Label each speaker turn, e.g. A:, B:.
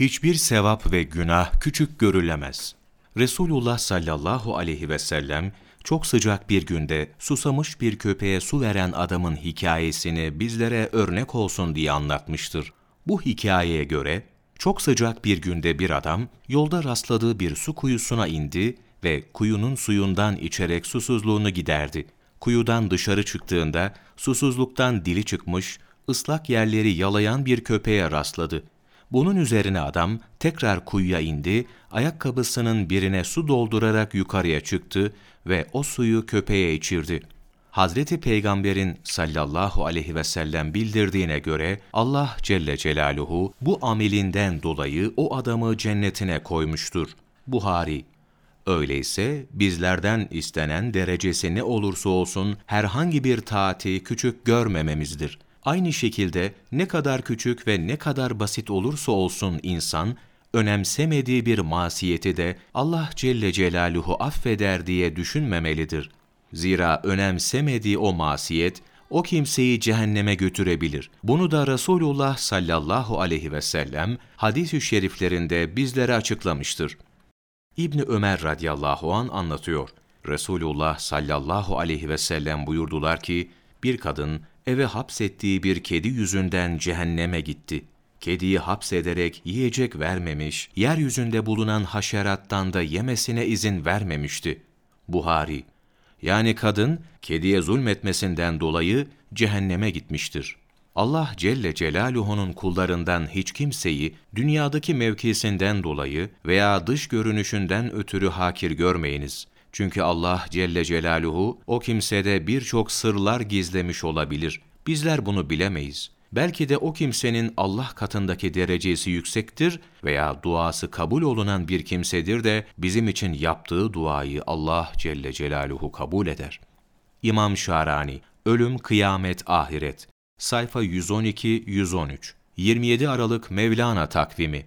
A: Hiçbir sevap ve günah küçük görülemez. Resulullah sallallahu aleyhi ve sellem çok sıcak bir günde susamış bir köpeğe su veren adamın hikayesini bizlere örnek olsun diye anlatmıştır. Bu hikayeye göre çok sıcak bir günde bir adam yolda rastladığı bir su kuyusuna indi ve kuyunun suyundan içerek susuzluğunu giderdi. Kuyudan dışarı çıktığında susuzluktan dili çıkmış, ıslak yerleri yalayan bir köpeğe rastladı. Bunun üzerine adam tekrar kuyuya indi, ayakkabısının birine su doldurarak yukarıya çıktı ve o suyu köpeğe içirdi. Hazreti Peygamber'in sallallahu aleyhi ve sellem bildirdiğine göre Allah Celle Celaluhu bu amelinden dolayı o adamı cennetine koymuştur. Buhari Öyleyse bizlerden istenen derecesi ne olursa olsun herhangi bir taati küçük görmememizdir. Aynı şekilde ne kadar küçük ve ne kadar basit olursa olsun insan, önemsemediği bir masiyeti de Allah Celle Celaluhu affeder diye düşünmemelidir. Zira önemsemediği o masiyet, o kimseyi cehenneme götürebilir. Bunu da Resulullah sallallahu aleyhi ve sellem hadis-i şeriflerinde bizlere açıklamıştır. İbni Ömer radıyallahu an anlatıyor. Resulullah sallallahu aleyhi ve sellem buyurdular ki, bir kadın eve hapsettiği bir kedi yüzünden cehenneme gitti. Kediyi hapsederek yiyecek vermemiş, yeryüzünde bulunan haşerattan da yemesine izin vermemişti. Buhari Yani kadın, kediye zulmetmesinden dolayı cehenneme gitmiştir. Allah Celle Celaluhu'nun kullarından hiç kimseyi dünyadaki mevkisinden dolayı veya dış görünüşünden ötürü hakir görmeyiniz. Çünkü Allah Celle Celaluhu o kimsede birçok sırlar gizlemiş olabilir. Bizler bunu bilemeyiz. Belki de o kimsenin Allah katındaki derecesi yüksektir veya duası kabul olunan bir kimsedir de bizim için yaptığı duayı Allah Celle Celaluhu kabul eder. İmam Şarani, Ölüm, Kıyamet, Ahiret Sayfa 112-113 27 Aralık Mevlana takvimi